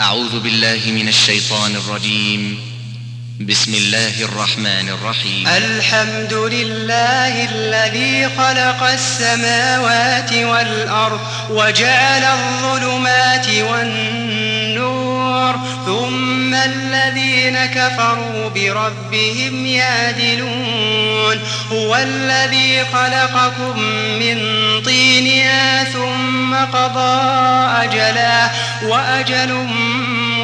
أعوذ بالله من الشيطان الرجيم. بسم الله الرحمن الرحيم. الحمد لله الذي خلق السماوات والأرض وجعل الظلمات والنور ثم الذين كفروا بربهم يعدلون هو الذي خلقكم من طين ثم قضى أجلا وأجل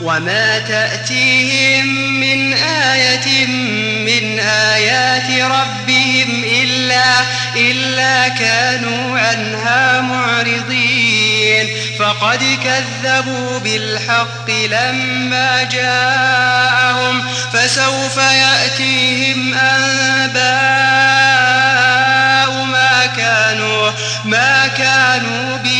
وما تأتيهم من آية من آيات ربهم إلا, إلا كانوا عنها معرضين. فقد كذبوا بالحق لما جاءهم فسوف يأتيهم أنباء ما كانوا, ما كانوا به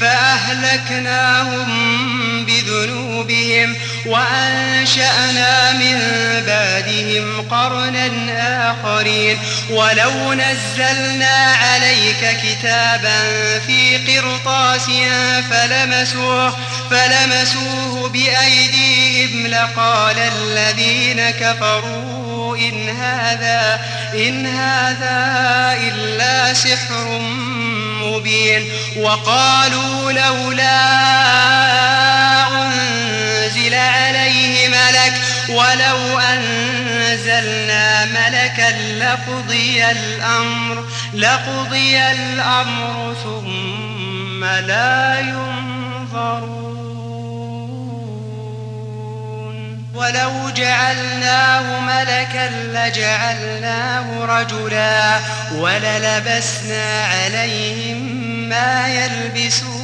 فأهلكناهم بذنوبهم وأنشأنا من بعدهم قرنا آخرين ولو نزلنا عليك كتابا في قرطاس فلمسوه, فلمسوه بأيديهم لقال الذين كفروا إن هذا, إن هذا إلا سحر مبين وقالوا لولا أنزل عليه ملك ولو أنزلنا ملكا لقضي الأمر لقضي الأمر ثم لا ينظرون. ولو جعلناه ملكا لجعلناه رجلا وللبسنا عليهم ما يلبسون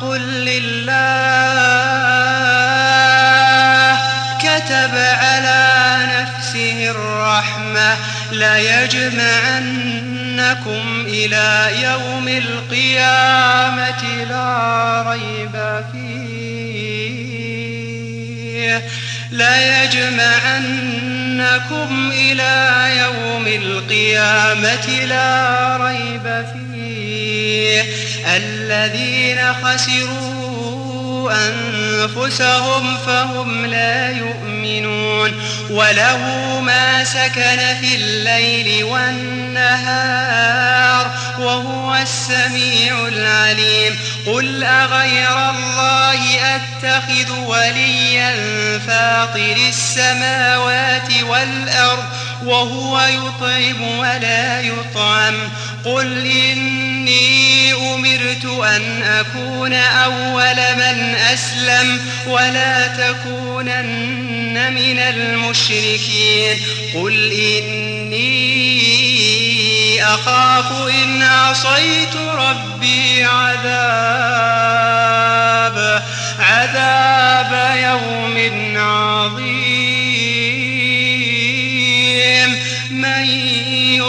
قل لله كتب على نفسه الرحمة ليجمعنكم إلى يوم القيامة لا ريب فيه. ليجمعنكم إلى يوم القيامة لا ريب الذين خسروا أنفسهم فهم لا يؤمنون وله ما سكن في الليل والنهار وهو السميع العليم قل أغير الله أتخذ وليا فاطر السماوات والأرض وهو يطعم ولا يطعم. قل إني أمرت أن أكون أول من أسلم ولا تكونن من المشركين. قل إني أخاف إن عصيت ربي عذاب عذاب يوم عظيم.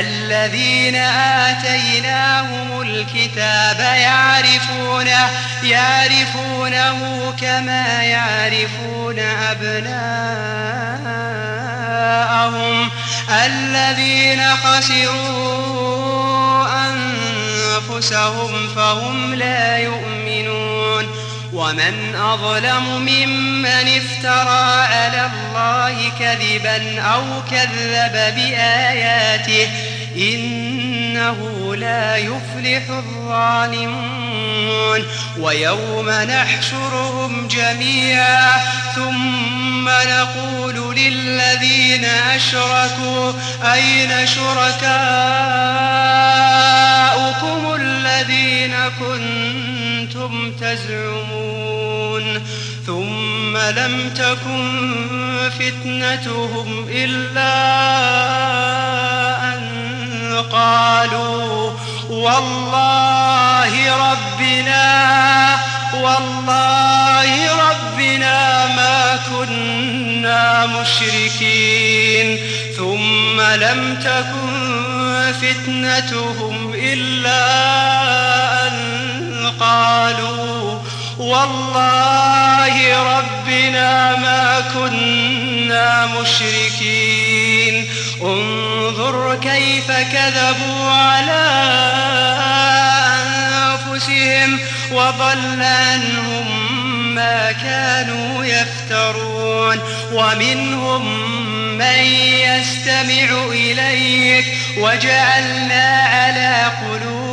الذين آتيناهم الكتاب يعرفونه يعرفونه كما يعرفون أبناءهم. الذين خسروا أنفسهم فهم لا يؤمنون. ومن أظلم ممن افترى على الله كذبا أو كذب بآياته إنه لا يفلح الظالمون ويوم نحشرهم جميعا ثم نقول للذين أشركوا أين شركاؤكم الذين كنتم تزعمون ثم لم تكن فتنتهم إلا أن قالوا والله ربنا والله ربنا ما كنا مشركين. ثم لم تكن فتنتهم إلا أن قالوا والله ربنا ما كنا مشركين. انظر كيف كذبوا على أنفسهم وضل عنهم ما كانوا يفترون. ومنهم من يستمع إليك وجعلنا على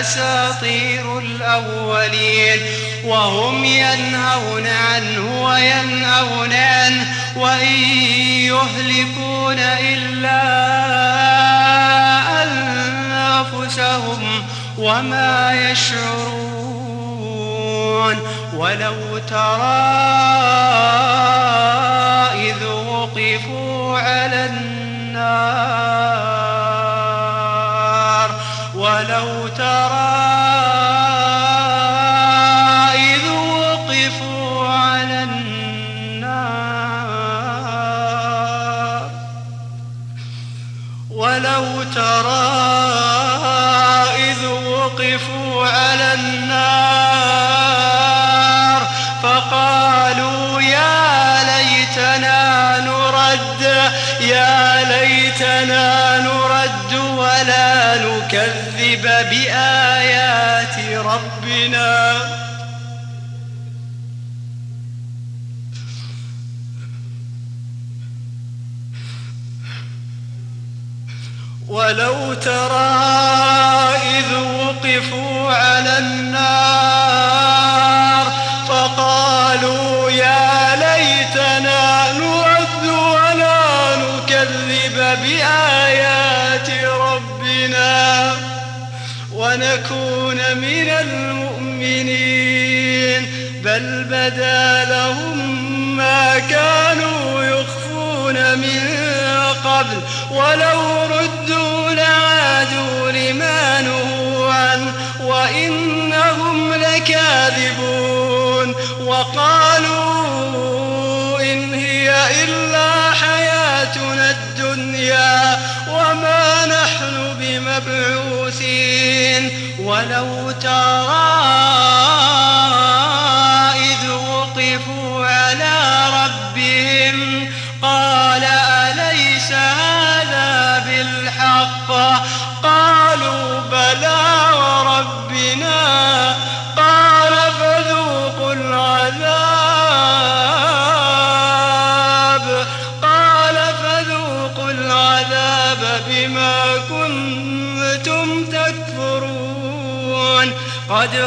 أساطير الأولين وهم ينهون عنه وينهون عنه وإن يهلكون إلا أنفسهم وما يشعرون ولو ترى إذ وقفوا على النار ولو نكذب بآيات ربنا. ولو ترى إذ وقفوا على النار بدا لهم ما كانوا يخفون من قبل ولو ردوا لعادوا لما نهوا عنه وإنهم لكاذبون وقالوا إن هي إلا حياتنا الدنيا وما نحن بمبعوثين ولو ترى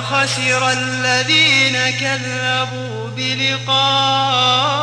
خسر الذين كذبوا بلقاء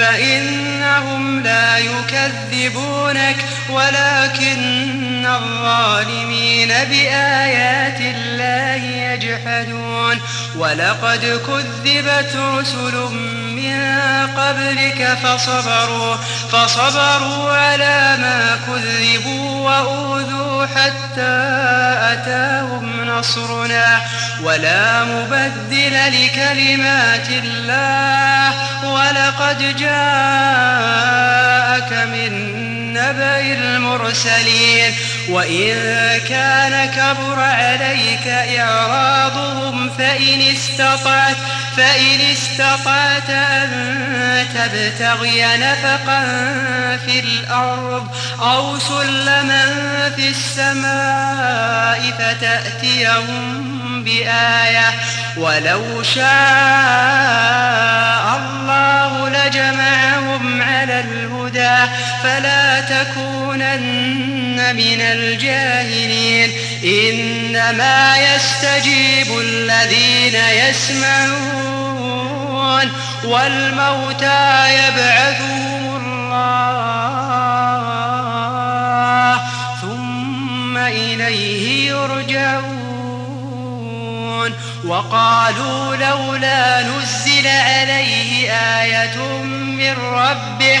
فإنهم لا يكذبونك ولكن الظالمين بآيات الله يجحدون ولقد كذبت رسل من قبلك فصبروا فصبروا على ما كذبوا وأوذوا حتى أتاهم نصرنا. ولا مبدل لكلمات الله ولقد جاءك من نبأ المرسلين. وإن كان كبر عليك إعراضهم فإن استطعت فإن استطعت أن تبتغي نفقا في الأرض أو سلما في السماء فتأتيهم بآية ولو شاء الله لجمعهم على الهدى. فلا تكونن من الجاهلين. إنما يستجيب الذين يسمعون والموتى يبعثهم الله ثم إليه يرجعون. وقالوا لولا نزل عليه آية من ربه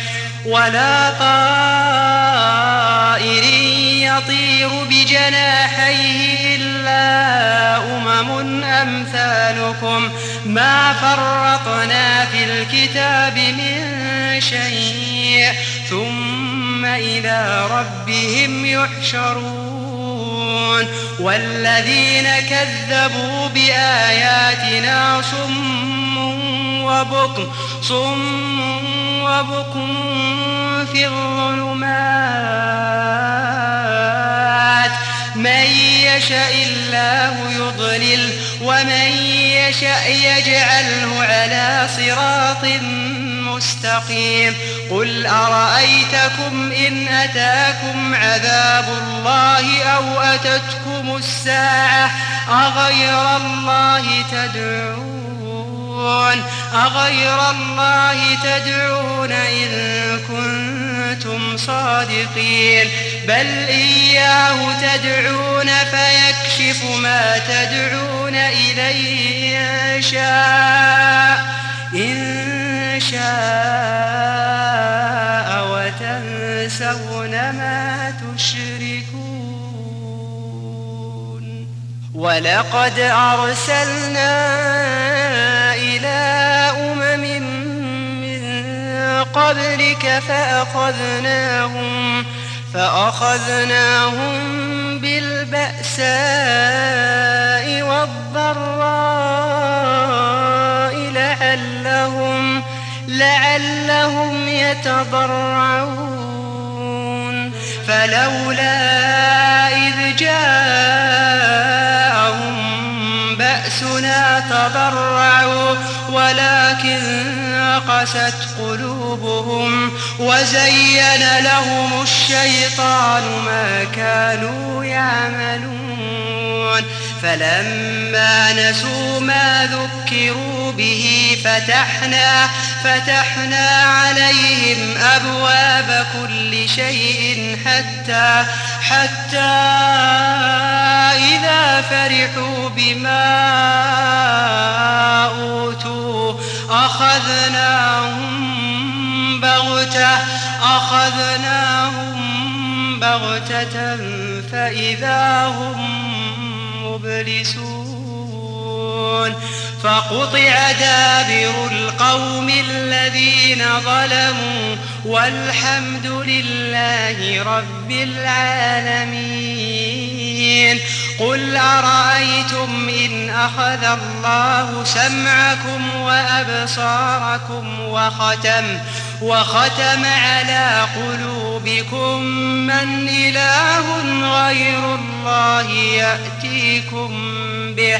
ولا طائر يطير بجناحيه إلا أمم أمثالكم. ما فرطنا في الكتاب من شيء. ثم إلى ربهم يحشرون. والذين كذبوا بآياتنا صم وبكم صم وبكم في الظلمات. من يشاء الله يضلل ومن يشاء يجعله على صراط مستقيم. قل أرأيتكم إن أتاكم عذاب الله أو أتتكم الساعة أغير الله تدعون؟ أغير الله تدعون إن كنتم صادقين بل إياه تدعون فيكشف ما تدعون إليه إن شاء إن شاء وتنسون ما تشركون. ولقد أرسلنا إلى أمم من قبلك فأخذناهم فأخذناهم بالبأساء والضراء لعلهم لعلهم يتضرعون فلولا إذ جاءهم تضرعوا ولكن قست قلوبهم وزين لهم الشيطان ما كانوا يعملون. فلما نسوا ما ذكروا به فتحنا فتحنا عليهم أبواب كل شيء حتى حتى إذا فرحوا بما أوتوا أخذناهم بغتة أخذناهم بغتة فإذا هم obeliço فقطع دابر القوم الذين ظلموا والحمد لله رب العالمين. قل أرأيتم إن أخذ الله سمعكم وأبصاركم وختم وختم على قلوبكم من إله غير الله يأتيكم به.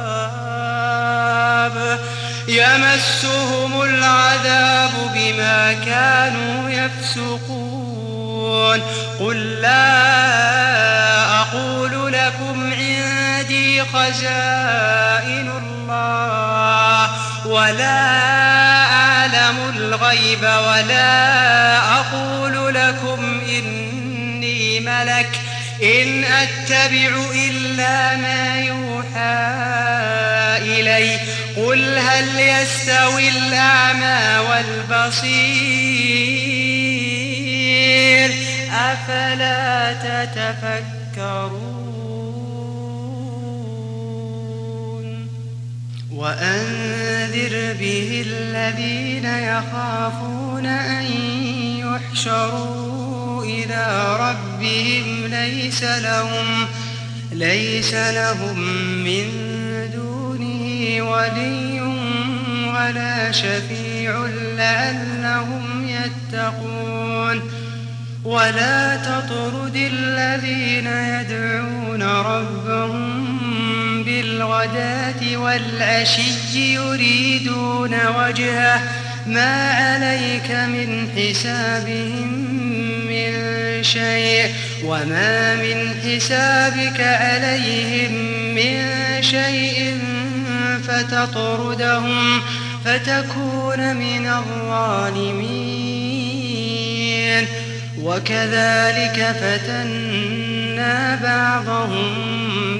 يمسهم العذاب بما كانوا يفسقون. قل لا أقول لكم عندي خزائن الله ولا أعلم الغيب ولا أقول لكم إني ملك إن أتبع إلا ما يوحى. إلي قل هل يستوي الأعمى والبصير؟ أفلا تتفكرون؟ وأنذر به الذين يخافون أن يحشروا إلى ربهم ليس لهم ليس لهم من ولي ولا شفيع لعلهم يتقون. ولا تطرد الذين يدعون ربهم بالغداة والعشي يريدون وجهه. ما عليك من حسابهم من شيء وما من حسابك عليهم من شيء فتطردهم فتكون من الظالمين. وكذلك فتنا بعضهم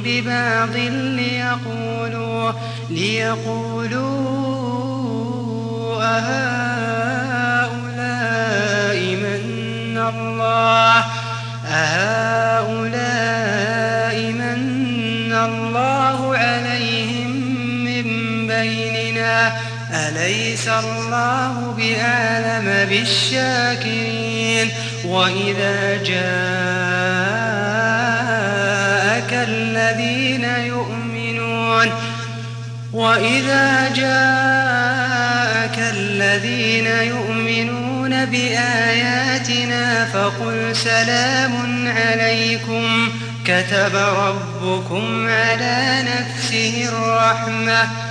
ببعض ليقولوا ليقولوا أهؤلاء من الله؟ أهؤلاء أليس الله بأعلم بالشاكرين؟ وإذا جاءك الذين يؤمنون وإذا جاءك الذين يؤمنون بآياتنا فقل سلام عليكم. كتب ربكم على نفسه الرحمة.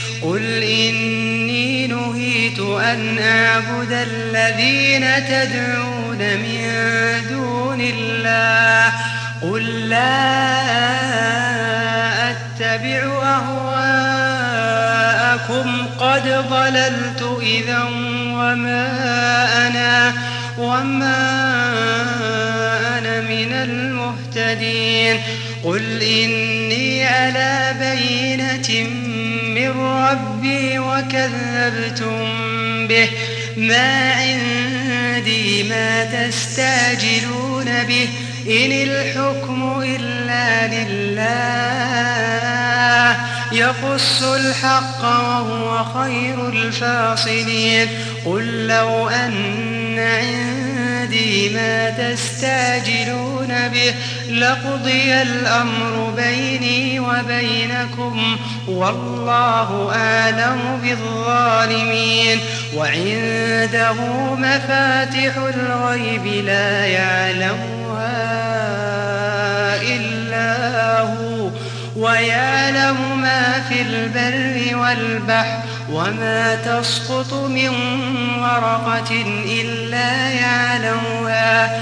قل إني نهيت أن أعبد الذين تدعون من دون الله قل لا أتبع أهواءكم قد ضللت إذا وما أنا وما أنا من المهتدين قل إني على بينة من ربي وكذبتم به. ما عندي ما تستعجلون به. إن الحكم إلا لله. يقص الحق وهو خير الفاصلين. قل لو أن عندي ما تستعجلون به. لقضي الأمر بيني وبينكم والله أعلم بالظالمين وعنده مفاتح الغيب لا يعلمها إلا هو ويعلم ما في البر والبحر وما تسقط من ورقة إلا يعلمها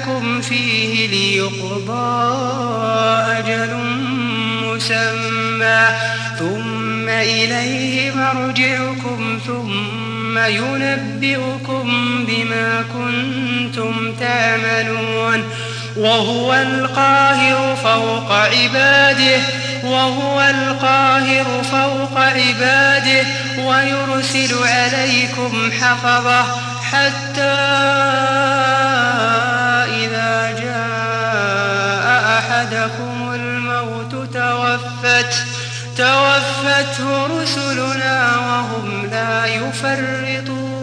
فيه ليقضى أجل مسمى. ثم إليه مرجعكم ثم ينبئكم بما كنتم تعملون. وهو القاهر فوق عباده وهو القاهر فوق عباده ويرسل عليكم حفظه حتى توفته رسلنا وهم لا يفرطون.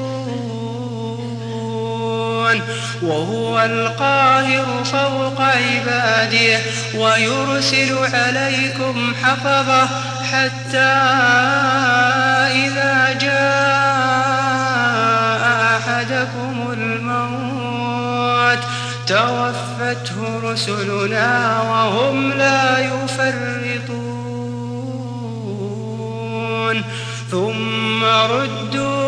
وهو القاهر فوق عباده ويرسل عليكم حفظه حتى إذا جاء أحدكم الموت توفته رسلنا وهم لا يفرطون. ثم ردوا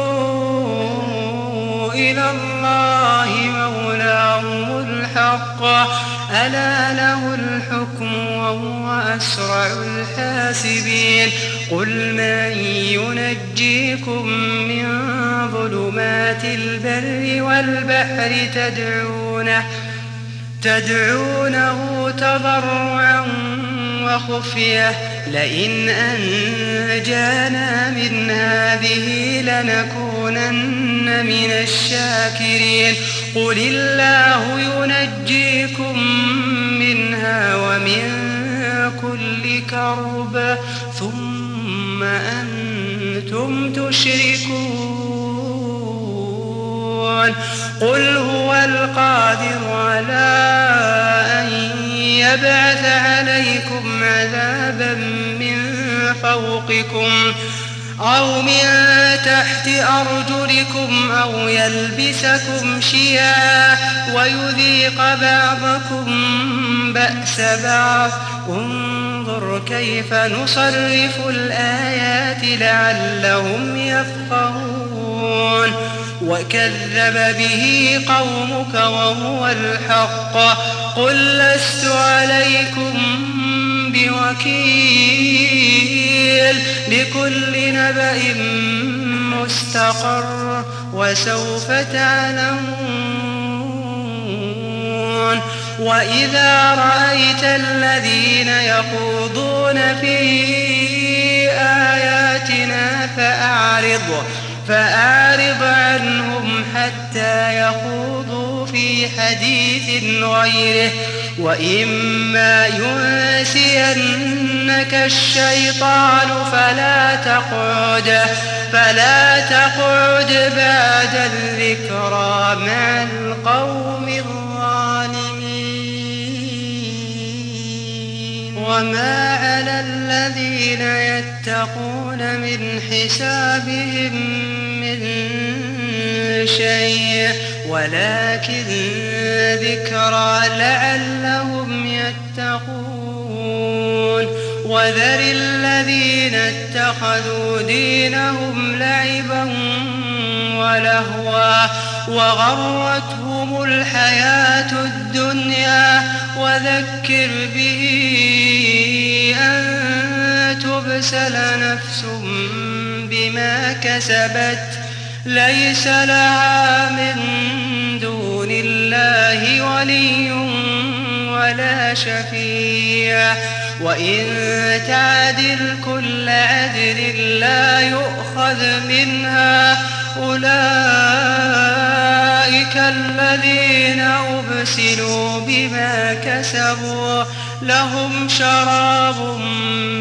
إلى الله مولاهم الحق. ألا له الحكم وهو أسرع الحاسبين. قل من ينجيكم من ظلمات البر والبحر تدعونه تدعونه تضرعا وخفية. لئن أنجانا من هذه لنكونن من الشاكرين. قل الله ينجيكم منها ومن كل كرب. ثم أنتم تشركون. قل هو القادر على أن يبعث عليكم عذابا من فوقكم أو من تحت أرجلكم أو يلبسكم شيعا ويذيق بعضكم بأس بعض. انظر كيف نصرف الآيات لعلهم يفقهون. وكذب به قومك وهو الحق. قل لست عليكم بوكيل. لكل نبأ مستقر وسوف تعلمون. وإذا رأيت الذين يخوضون في آياتنا فأعرض. فأعرض عنهم حتى يخوضوا في حديث غيره وإما ينسينك الشيطان فلا تقعد فلا تقعد بعد الذكرى مع القوم الظالمين. وما على الذين يتقون من حسابهم من شيء ولكن ذكرى لعلهم يتقون. وذر الذين اتخذوا دينهم لعبا ولهوا وغرتهم الحياة الدنيا. وذكر به أن تبسل نفس بما كسبت ليس لها من دون الله ولي ولا شفيع. وإن تعدل كل عدل لا يؤخذ منها. أولئك الذين أبسلوا بما كسبوا لهم شراب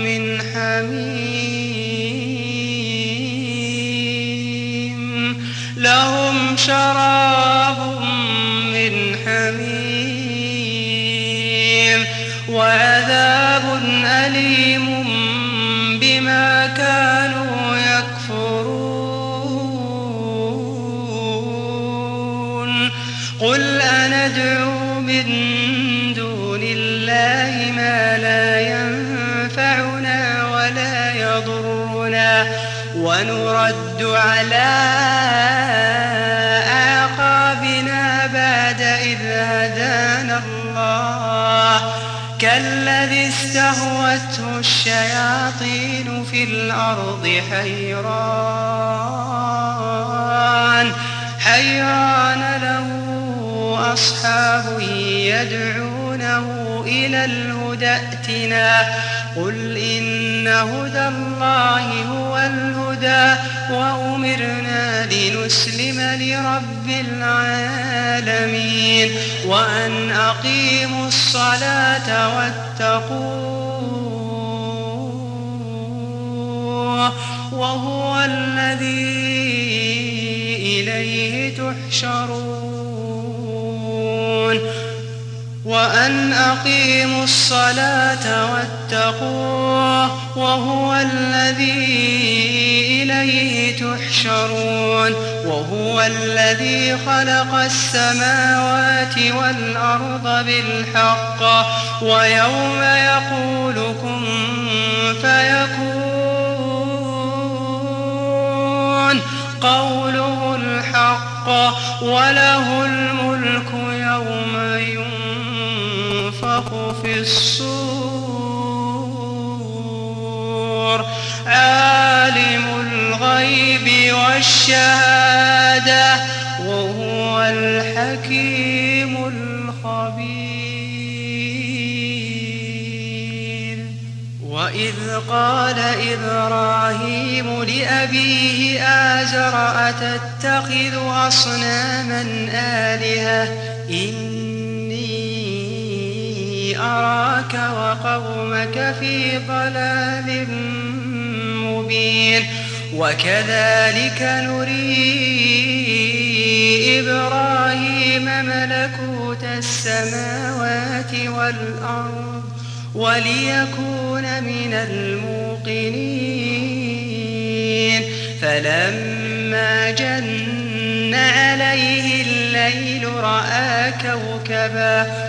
من حميم. لهم شراب من حميم وعذاب أليم. ولا يضرنا ونرد على أعقابنا بعد إذ هدانا الله. كالذي استهوته الشياطين في الأرض حيران. حيران له أصحاب يدعونه إلى الهدى ائتنا. قل إن هدى الله هو الهدى وأمرنا لنسلم لرب العالمين وأن أقيموا الصلاة واتقوه وهو الذي إليه تحشرون وأن أقيموا الصلاة واتقوه وهو الذي إليه تحشرون وهو الذي خلق السماوات والأرض بالحق ويوم يقول كن فيكون قوله الحق وله الملك يوم ينفخ في الصور عالم الغيب والشهادة وهو الحكيم الخبير. وإذ قال إبراهيم لأبيه آزر أتتخذ أصناما آلهة؟ إني أراك وقومك في ضلال مبين. وكذلك نري إبراهيم ملكوت السماوات والأرض وليكون من الموقنين. فلما جن عليه الليل رأى كوكبا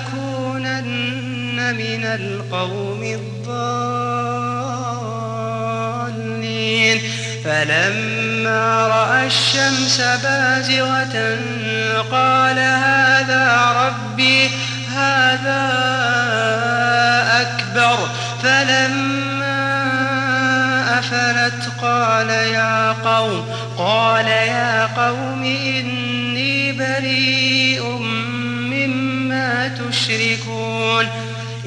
من القوم الضالين. فلما رأى الشمس بازغة قال هذا ربي هذا أكبر. فلما أفلت قال يا قوم قال يا قوم إني بريء مما تشركون.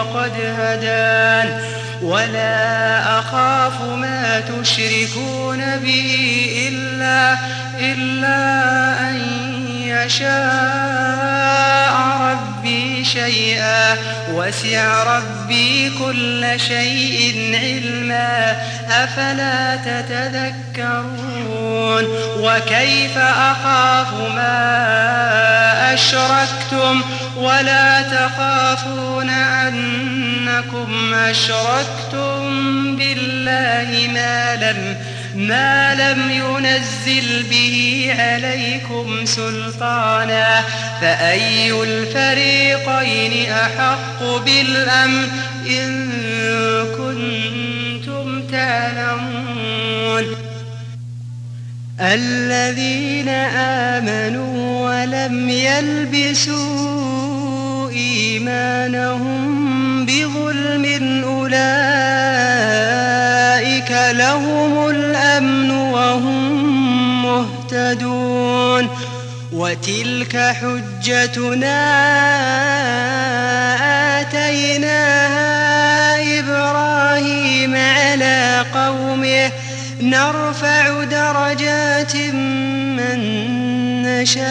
وقد هدان. ولا أخاف ما تشركون به إلا إلا أن يشاء ربي شيئا. وسع ربي كل شيء علما. أفلا تتذكرون؟ وكيف أخاف ما أشركتم؟ ولا تخافون أنكم أشركتم بالله ما لم ما لم ينزل به عليكم سلطانا فأي الفريقين أحق بالأمن إن كنتم تعلمون؟ الذين آمنوا ولم يلبسوا إيمانهم بظلم أولئك لهم الأمن وهم مهتدون وتلك حجتنا آتيناها إبراهيم على قومه. نرفع درجات من نشاء.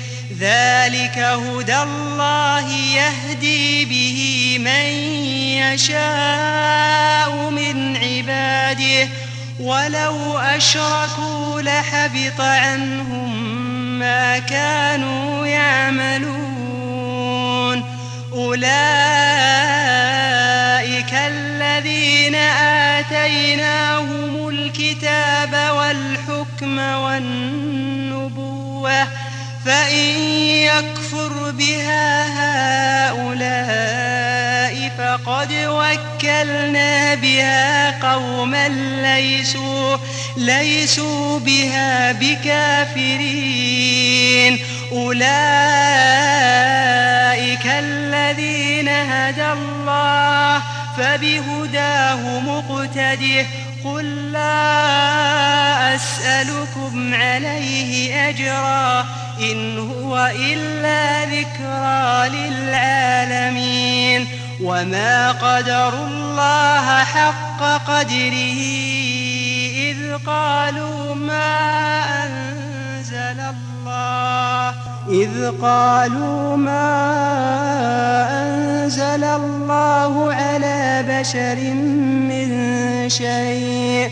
ذلك هدى الله يهدي به من يشاء من عباده. ولو أشركوا لحبط عنهم ما كانوا يعملون. أولئك الذين آتيناهم الكتاب والحكم والنبوة فإن يكفر بها هؤلاء فقد وكلنا بها قوما ليسوا ليسوا بها بكافرين أولئك الذين هدى الله فبهداه مقتده قل لا أسألكم عليه أجرا إن هو إلا ذكرى للعالمين وما قدروا الله حق قدره إذ قالوا ما أنزل الله إذ قالوا ما أنزل الله على بشر من شيء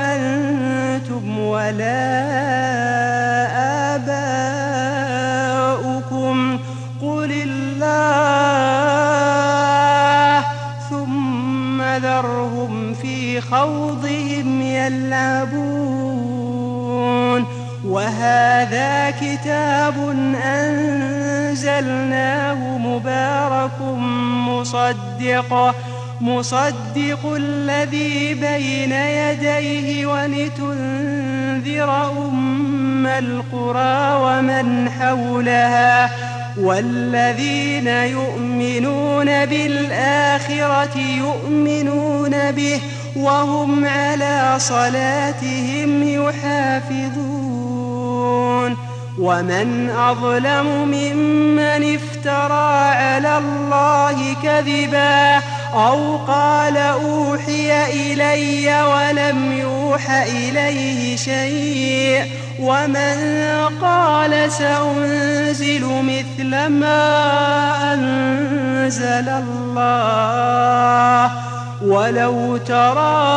أنتم ولا آباؤكم. قل الله ثم ذرهم في خوضهم يلعبون. وهذا كتاب أنزلناه مبارك مصدق. مصدق الذي بين يديه ولتنذر أم القرى ومن حولها والذين يؤمنون بالآخرة يؤمنون به وهم على صلاتهم يحافظون ومن أظلم ممن افترى على الله كذبا أو قال أوحي إلي ولم يوح إليه شيء ومن قال سأنزل مثل ما أنزل الله ولو ترى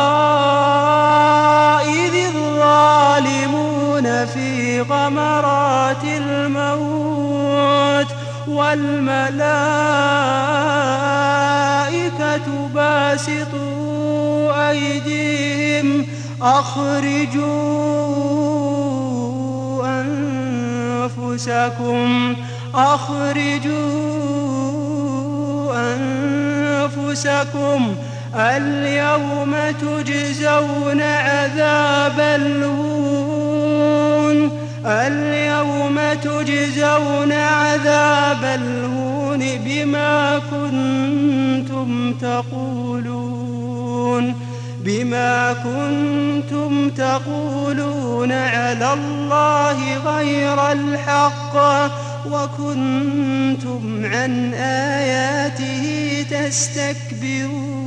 إذ الظالمون في غمرات الموت والملائكة باسطوا أيديهم أخرجوا أنفسكم أخرجوا أنفسكم اليوم تجزون عذاب الهون اليوم تجزون عذاب الهون بما كنتم تقولون بما كنتم تقولون على الله غير الحق وكنتم عن آياته تستكبرون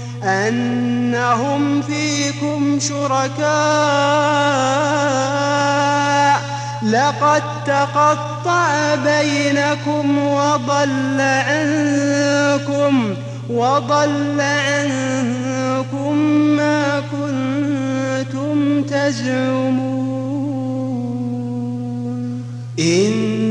أنهم فيكم شركاء. لقد تقطع بينكم وضل عنكم وضل عنكم ما كنتم تزعمون. إن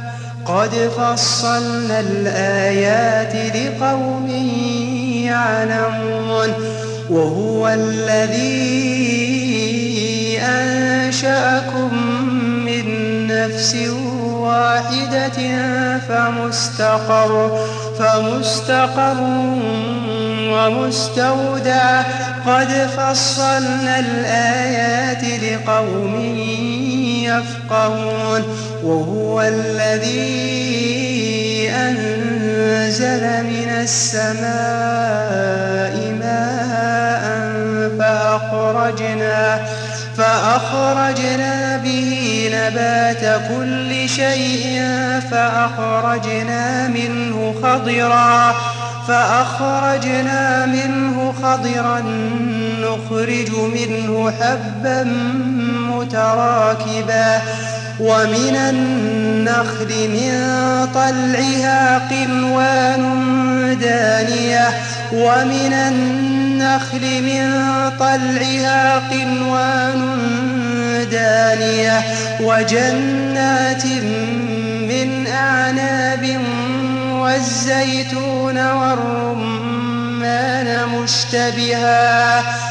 قد فصلنا الآيات لقوم يعلمون وهو الذي أنشأكم من نفس واحدة فمستقر فمستقر ومستودع قد فصلنا الآيات لقوم يفقهون. وهو الذي أنزل من السماء ماء فأخرجنا فأخرجنا به نبات كل شيء فأخرجنا منه خضرا فأخرجنا منه خضرا نخرج منه حبا متراكبا. ومن النخل من طلعها قنوان دانية. ومن النخل من طلعها قنوان دانية. وجنات من أعناب والزيتون والرمان مشتبها.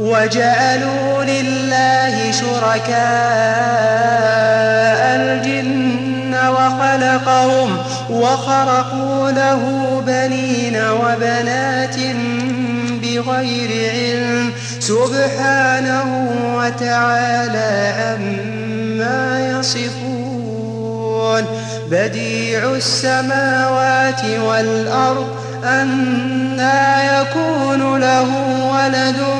وجعلوا لله شركاء الجن وخلقهم وخرقوا له بنين وبنات بغير علم سبحانه وتعالى عما يصفون بديع السماوات والأرض أنا يكون له ولد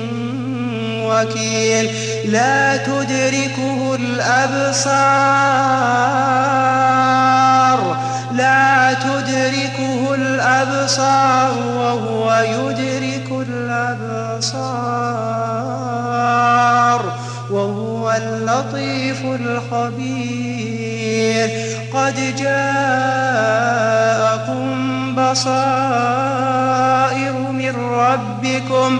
وكيل لا تدركه الأبصار لا تدركه الأبصار وهو يدرك الأبصار وهو اللطيف الخبير. قد جاءكم بصائر من ربكم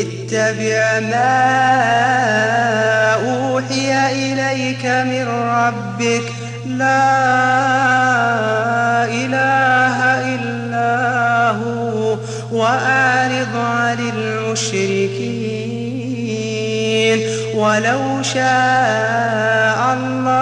اتبع ما أوحي إليك من ربك. لا إله إلا هو وأعرض عن المشركين. ولو شاء الله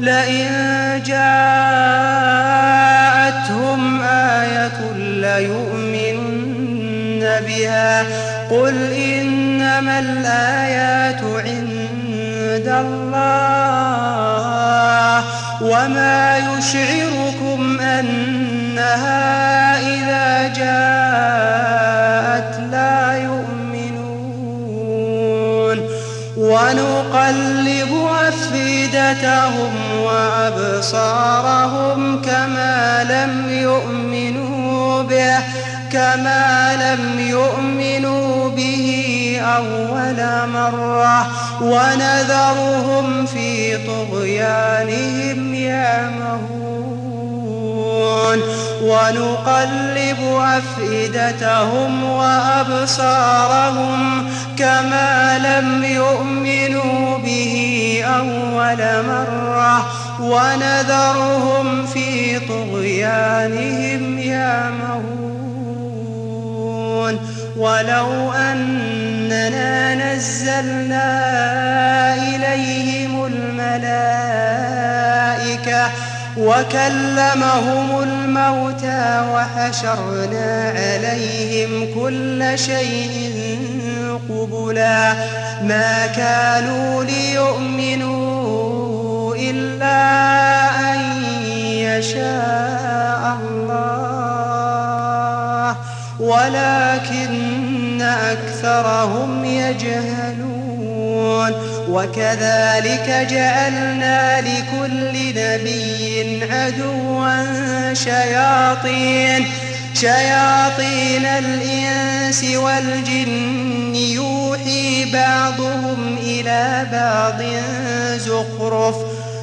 لئن جاءتهم آية ليؤمنن بها. قل إنما الآيات عند الله. وما يشعركم أنها إذا جاءت أفئدتهم وأبصارهم كما لم يؤمنوا به كما لم يؤمنوا به أول مرة. ونذرهم في طغيانهم يعمهون. ونقلب أفئدتهم وأبصارهم كما لم يؤمنوا به أول مرة ونذرهم في طغيانهم يعمهون. ولو أننا نزلنا إليهم الملائكة وكلمهم الموتى وحشرنا عليهم كل شيء قبلا ما كانوا ليؤمنوا إلا أن يشاء الله. ولكن أكثرهم يجهلون. وكذلك جعلنا لكل نبي عدوا شياطين شياطين الإنس والجن يوحي بعضهم إلى بعض زخرف.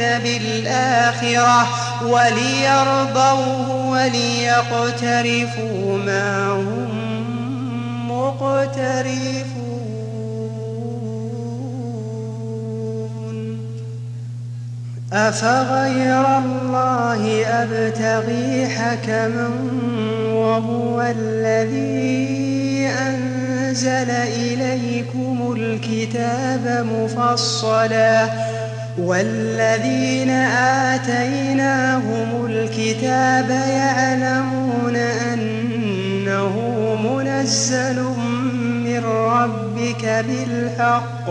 بالآخرة وليرضوه وليقترفوا ما هم مقترفون. أفغير الله أبتغي حكما وهو الذي أنزل إليكم الكتاب مفصلا والذين آتيناهم الكتاب يعلمون أنه منزل من ربك بالحق.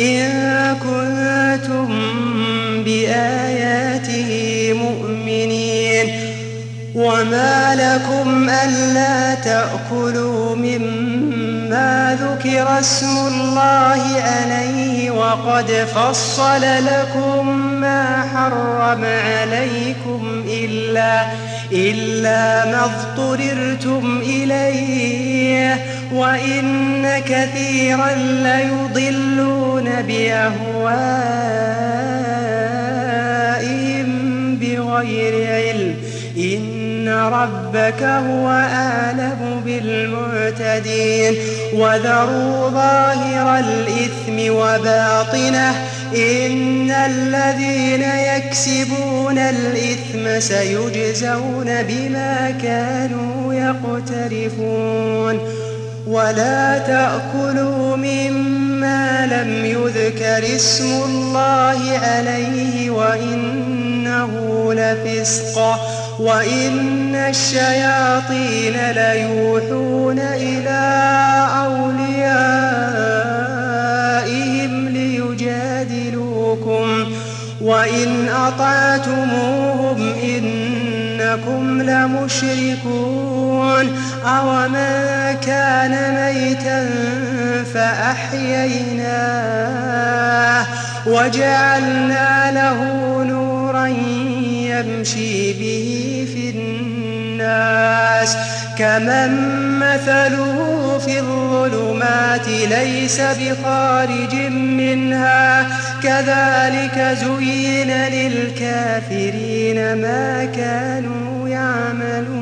إن كنتم بآياته مؤمنين وما لكم ألا تأكلوا مما ذكر اسم الله عليه وقد فصل لكم ما حرم عليكم إلا إلا ما اضطررتم إليه وإن كثيرا ليضلون بأهوائهم بغير علم. إن ربك هو أعلم بالمعتدين. وذروا ظاهر الإثم وباطنه إن الذين يكسبون الإثم سيجزون بما كانوا يقترفون. ولا تأكلوا مما لم يذكر اسم الله عليه وإنه لفسق. وإن الشياطين ليوحون إلى أوليائهم ليجادلوكم وإن أطعتموهم إنكم لمشركون أومن كان ميتا فأحييناه وجعلنا له نورا يمشي به الناس كمن مثله في الظلمات ليس بخارج منها كذلك زين للكافرين ما كانوا يعملون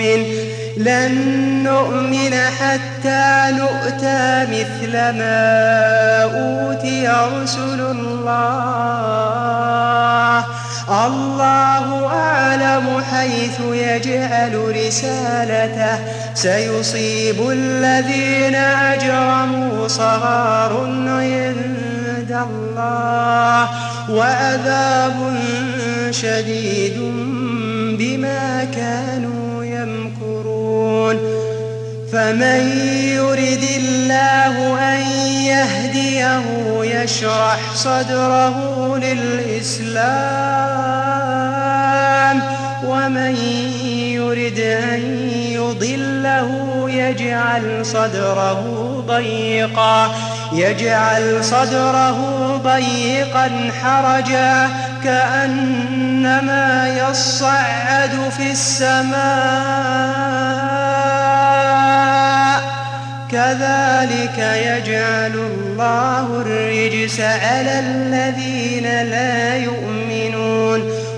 نؤمن لن نؤمن حتى نؤتى مثل ما أوتي رسل الله. الله أعلم حيث يجعل رسالته. سيصيب الذين أجرموا صغار عند الله وعذاب شديد بما كانوا يمكرون فمن يرد الله أن يهديه يشرح صدره للإسلام ومن يرد أن يضله يجعل صدره ضيقا يجعل صدره ضيقا حرجا كأنما يصعد في السماء. كذلك يجعل الله الرجس على الذين لا يؤمنون.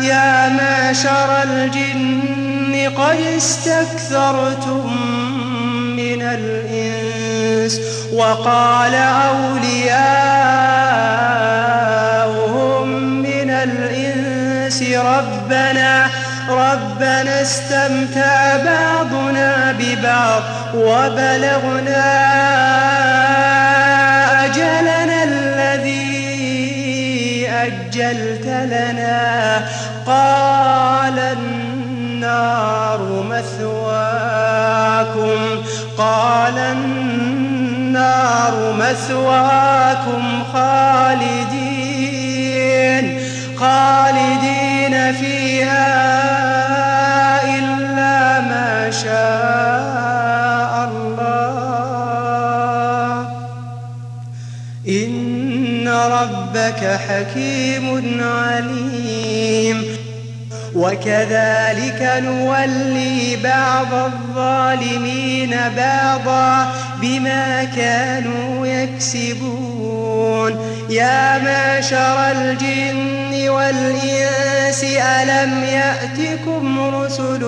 يا معشر الجن قد استكثرتم من الإنس وقال أولياؤهم من الإنس ربنا ربنا استمتع بعضنا ببعض وبلغنا أجلنا الذي أجلت لنا. قال النار مثواكم قال النار مثواكم خالدين خالدين فيها إلا ما شاء الله. إن ربك حكيم عليم. وكذلك نولي بعض الظالمين بعضا بما كانوا يكسبون. يا معشر الجن والإنس ألم يأتكم رسل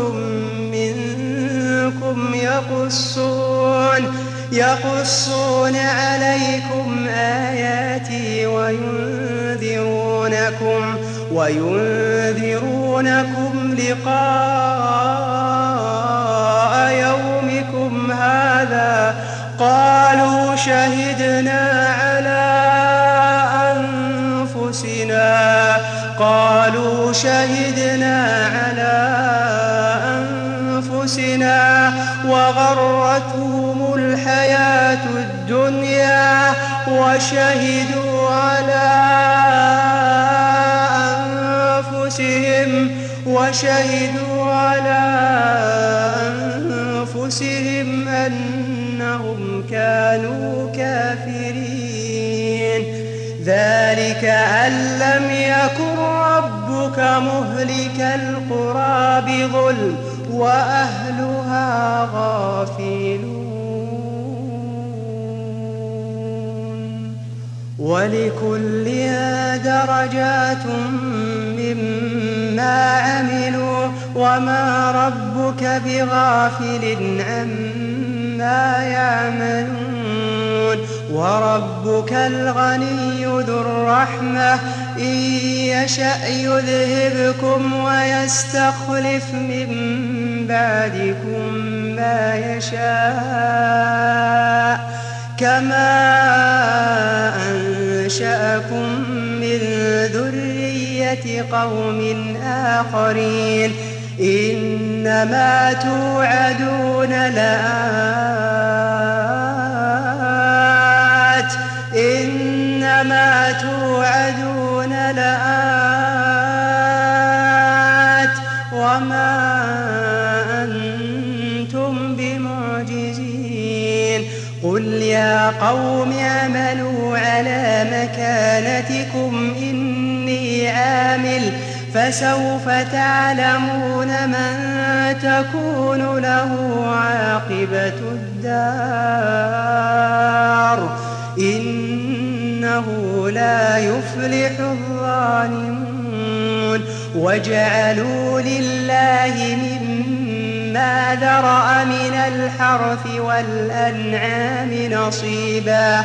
منكم يقصون يقصون عليكم آياتي وينذرونكم وينذرونكم لقاء يومكم هذا قالوا شهدنا على أنفسنا قالوا شهدنا على أنفسنا وغرتهم الحياة الدنيا وشهدوا على وشهدوا على أنفسهم أنهم كانوا كافرين. ذلك أن لم يكن ربك مهلك القرى بظلم وأهلها غافلون. ولكل درجات عملوا وما ربك بغافل عما يعملون وربك الغني ذو الرحمة إن يشأ يذهبكم ويستخلف من بعدكم ما يشاء كما أنشأكم من ذرية قوم آخرين إنما توعدون لآت إنما توعدون لآت وما أنتم بمعجزين قل يا قوم اعملوا على مكانتكم إني عامل فسوف تعلمون من تكون له عاقبة الدار. إنه لا يفلح الظالمون. وجعلوا لله مما ذرأ من الحرث والأنعام نصيبا.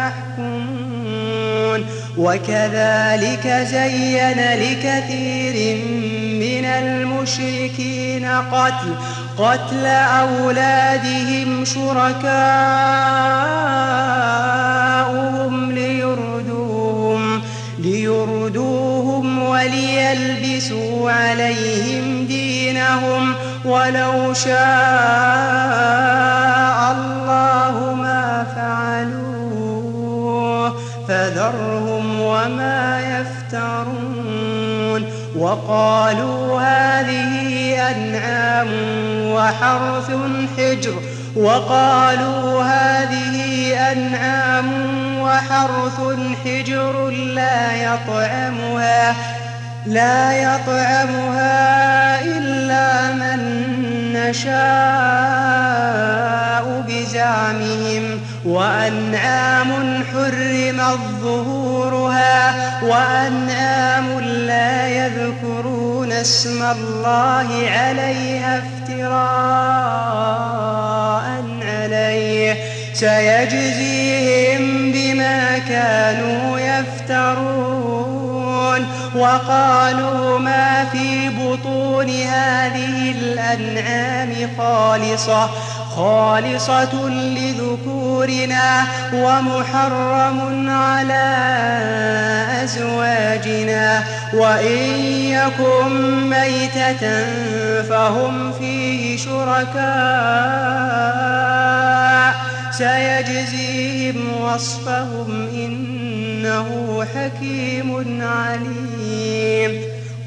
وكذلك زين لكثير من المشركين قتل قتل أولادهم شركاؤهم ليردوهم ليردوهم وليلبسوا عليهم دينهم ولو شاء الله ما فعلوه فذرهم وما يفترون وقالوا هذه أنعام وحرث حجر وقالوا هذه أنعام وحرث حجر لا يطعمها لا يطعمها إلا من نشاء بزعمهم وأنعام حرمت ظهورها وأنعام لا يذكرون اسم الله عليها افتراء عليه. سيجزيهم بما كانوا يفترون. وقالوا ما في بطون هذه الأنعام خالصة. خالصة لذكورنا ومحرم على أزواجنا وإن يكن ميتة فهم فيه شركاء سيجزيهم وصفهم إنه حكيم عليم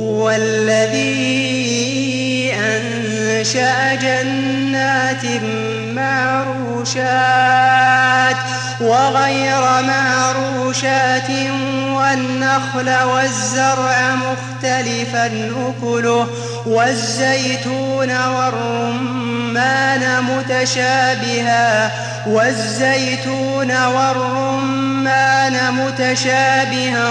وهو الذي أنشأ جنات معروشات وغير معروشات والنخل والزرع مختلفا أكله والزيتون والرمان متشابها والزيتون والرمان متشابها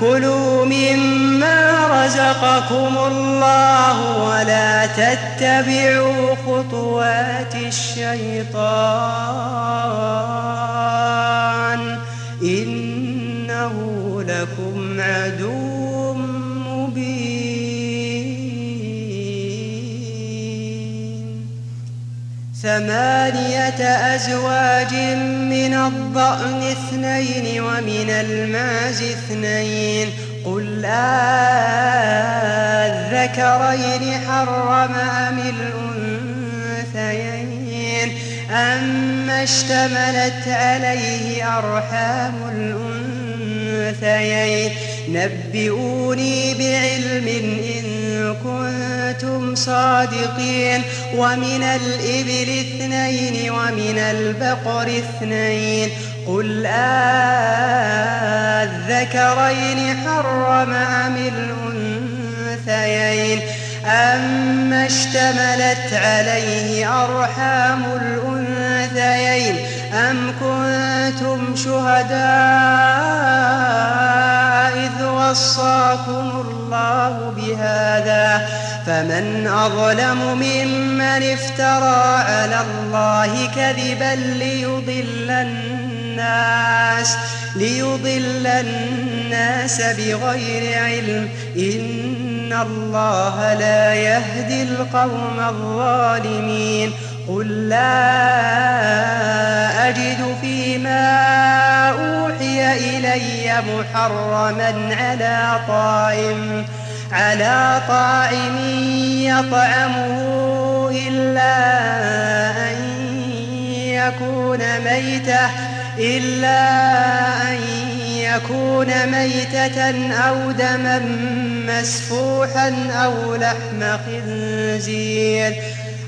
كلوا مما رزقكم الله ولا تتبعوا خطوات الشيطان إنه لكم عدو ثمانية أزواج من الضأن اثنين ومن المعز اثنين. قل الذكرين حرم أم الأنثيين. أما اشتملت عليه أرحام الأنثيين. نبئوني بعلم إن كنتم صادقين ومن الإبل اثنين ومن البقر اثنين قل الذكرين حرم أم الأنثيين أما اشتملت عليه أرحام الأنثيين أم كنتم شهداء وصاكم الله بهذا فمن أظلم ممن افترى على الله كذبا ليضل الناس ليضل الناس بغير علم. إن الله لا يهدي القوم الظالمين. قل لا أجد فيما أوحي إلي محرما على طائم على طاعم يطعمه إلا أن يكون ميتة إلا أن يكون ميتة أو دما مسفوحا أو لحم خنزير.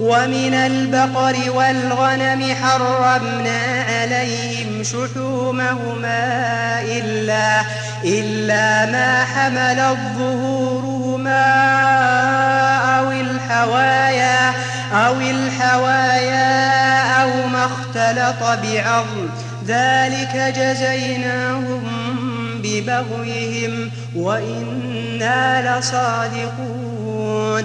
ومن البقر والغنم حرمنا عليهم شحومهما إلا, إلا ما حملت ظهورهما أو الحوايا أو الحوايا أو ما اختلط بعظم. ذلك جزيناهم ببغيهم وإنا لصادقون.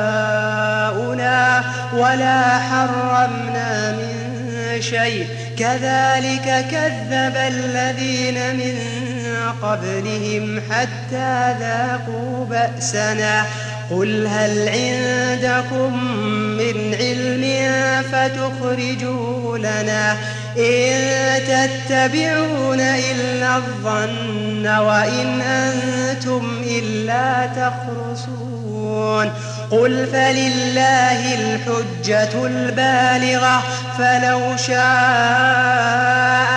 ولا حرمنا من شيء. كذلك كذب الذين من قبلهم حتى ذاقوا بأسنا. قل هل عندكم من علم فتخرجوه لنا. إن تتبعون إلا الظن وإن أنتم إلا تخرصون. قل فلله الحجة البالغة فلو شاء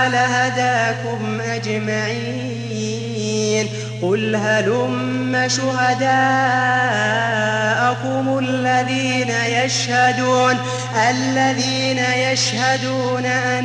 لهداكم أجمعين قل هلم شهداءكم الذين يشهدون الذين يشهدون أن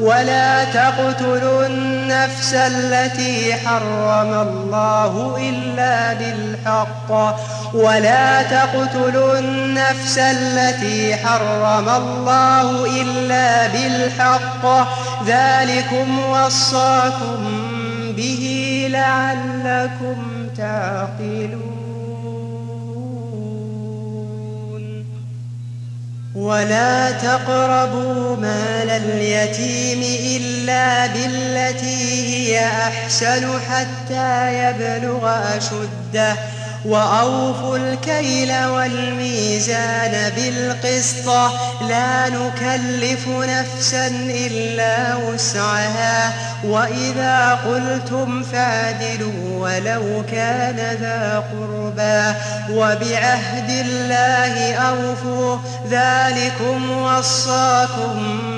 ولا تقتلوا النفس التي حرم الله إلا بالحق. ولا تقتلوا النفس التي حرم الله إلا بالحق. ذلكم وصاكم به لعلكم تعقلون. ولا تقربوا مال اليتيم إلا بالتي هي أحسن حتى يبلغ أشده. وأوفوا الكيل والميزان بالقسط. لا نكلف نفسا إلا وسعها. وإذا قلتم فاعدلوا ولو كان ذا قربى. وبعهد الله أوفوا. ذلكم وصاكم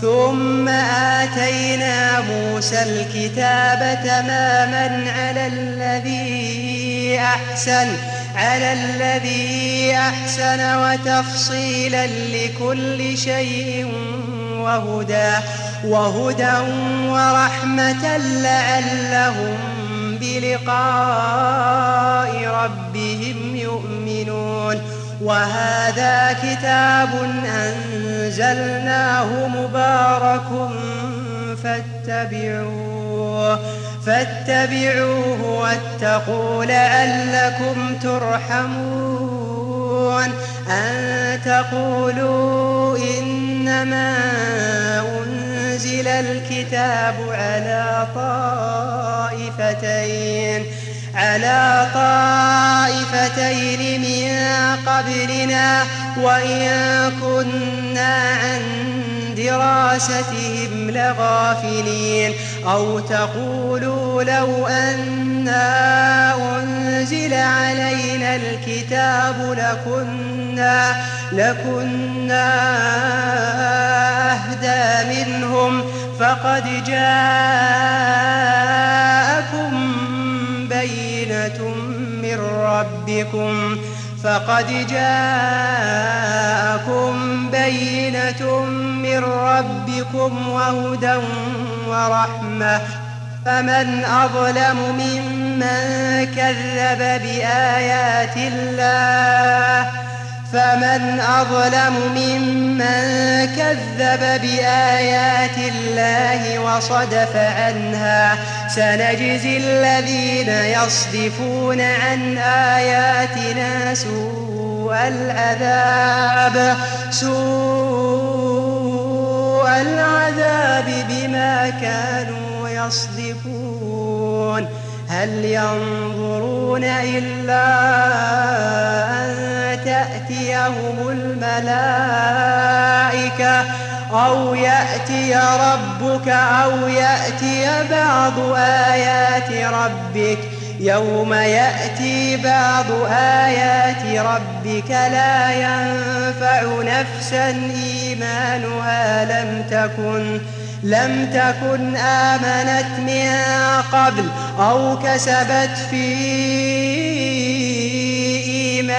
ثم آتينا موسى الكتاب تماما على الذي أحسن على الذي أحسن وتفصيلا لكل شيء وهدى وهدى ورحمة لعلهم بلقاء ربهم يؤمنون. وهذا كتاب أنزلناه مبارك فاتبعوه فاتبعوه واتقوا لعلكم ترحمون. أن تقولوا إنما أنزل الكتاب على طائفتين. على طائفتين من قبلنا وإن كنا عن دراستهم لغافلين أو تقولوا لو أنا أنزل علينا الكتاب لكنا لكنا أهدى منهم فقد جاءكم بينة من ربكم فقد جاءكم بينة من ربكم وهدى ورحمة. فمن أظلم ممن كذب بآيات الله فمن أظلم ممن كذب بآيات الله وصدف عنها سنجزي الذين يصدفون عن آياتنا سوء العذاب سوء العذاب ما كانوا يصدفون. هل ينظرون إلا أن تأتيهم الملائكة أو يأتي ربك أو يأتي بعض آيات ربك. يوم يأتي بعض آيات ربك لا ينفع نفسا إيمانها. لم تكن لم تكن آمنت من قبل أو كسبت في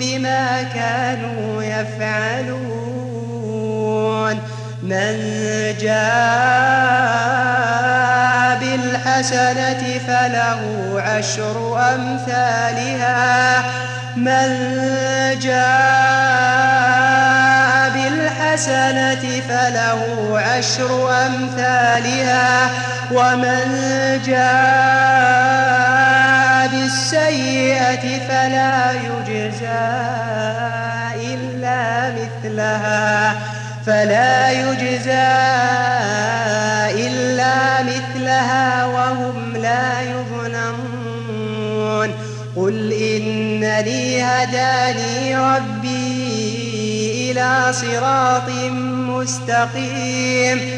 بما كانوا يفعلون. من جاء بالحسنة فله عشر أمثالها. من جاء بالحسنة فله عشر أمثالها. ومن جاء بالسيئة فلا يجزى إلا مثلها فلا يجزى إلا مثلها وهم لا يظلمون. قل إنني هداني ربي إلى صراط مستقيم.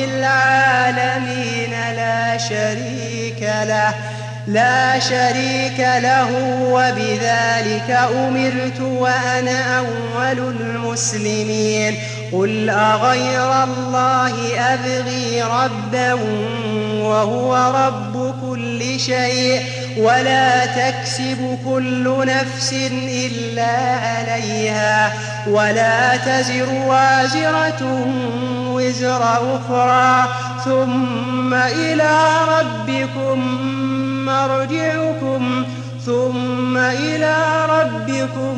العالمين لا شريك له لا شريك له وبذلك أمرت وأنا أول المسلمين. قل أغير الله أبغي ربا وهو رب كل شيء. ولا تكسب كل نفس إلا عليها ولا تزر وازرة وزر أخرى ثم إلى ربكم مرجعكم ثم إلى ربكم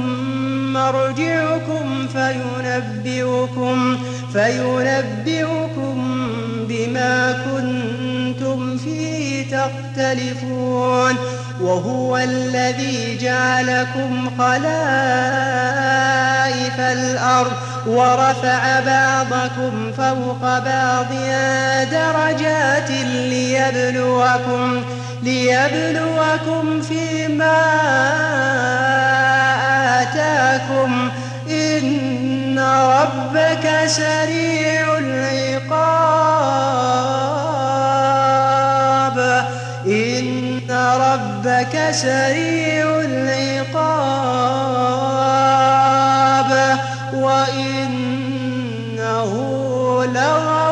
مرجعكم فينبئكم فينبئكم بما كنتم فيه تختلفون وهو الذي جعلكم خلائف الأرض ورفع بعضكم فوق بعض درجات ليبلوكم ليبلوكم فيما آتاكم إن ربك سريع العقاب ربك سريع العقاب وإنه لغفور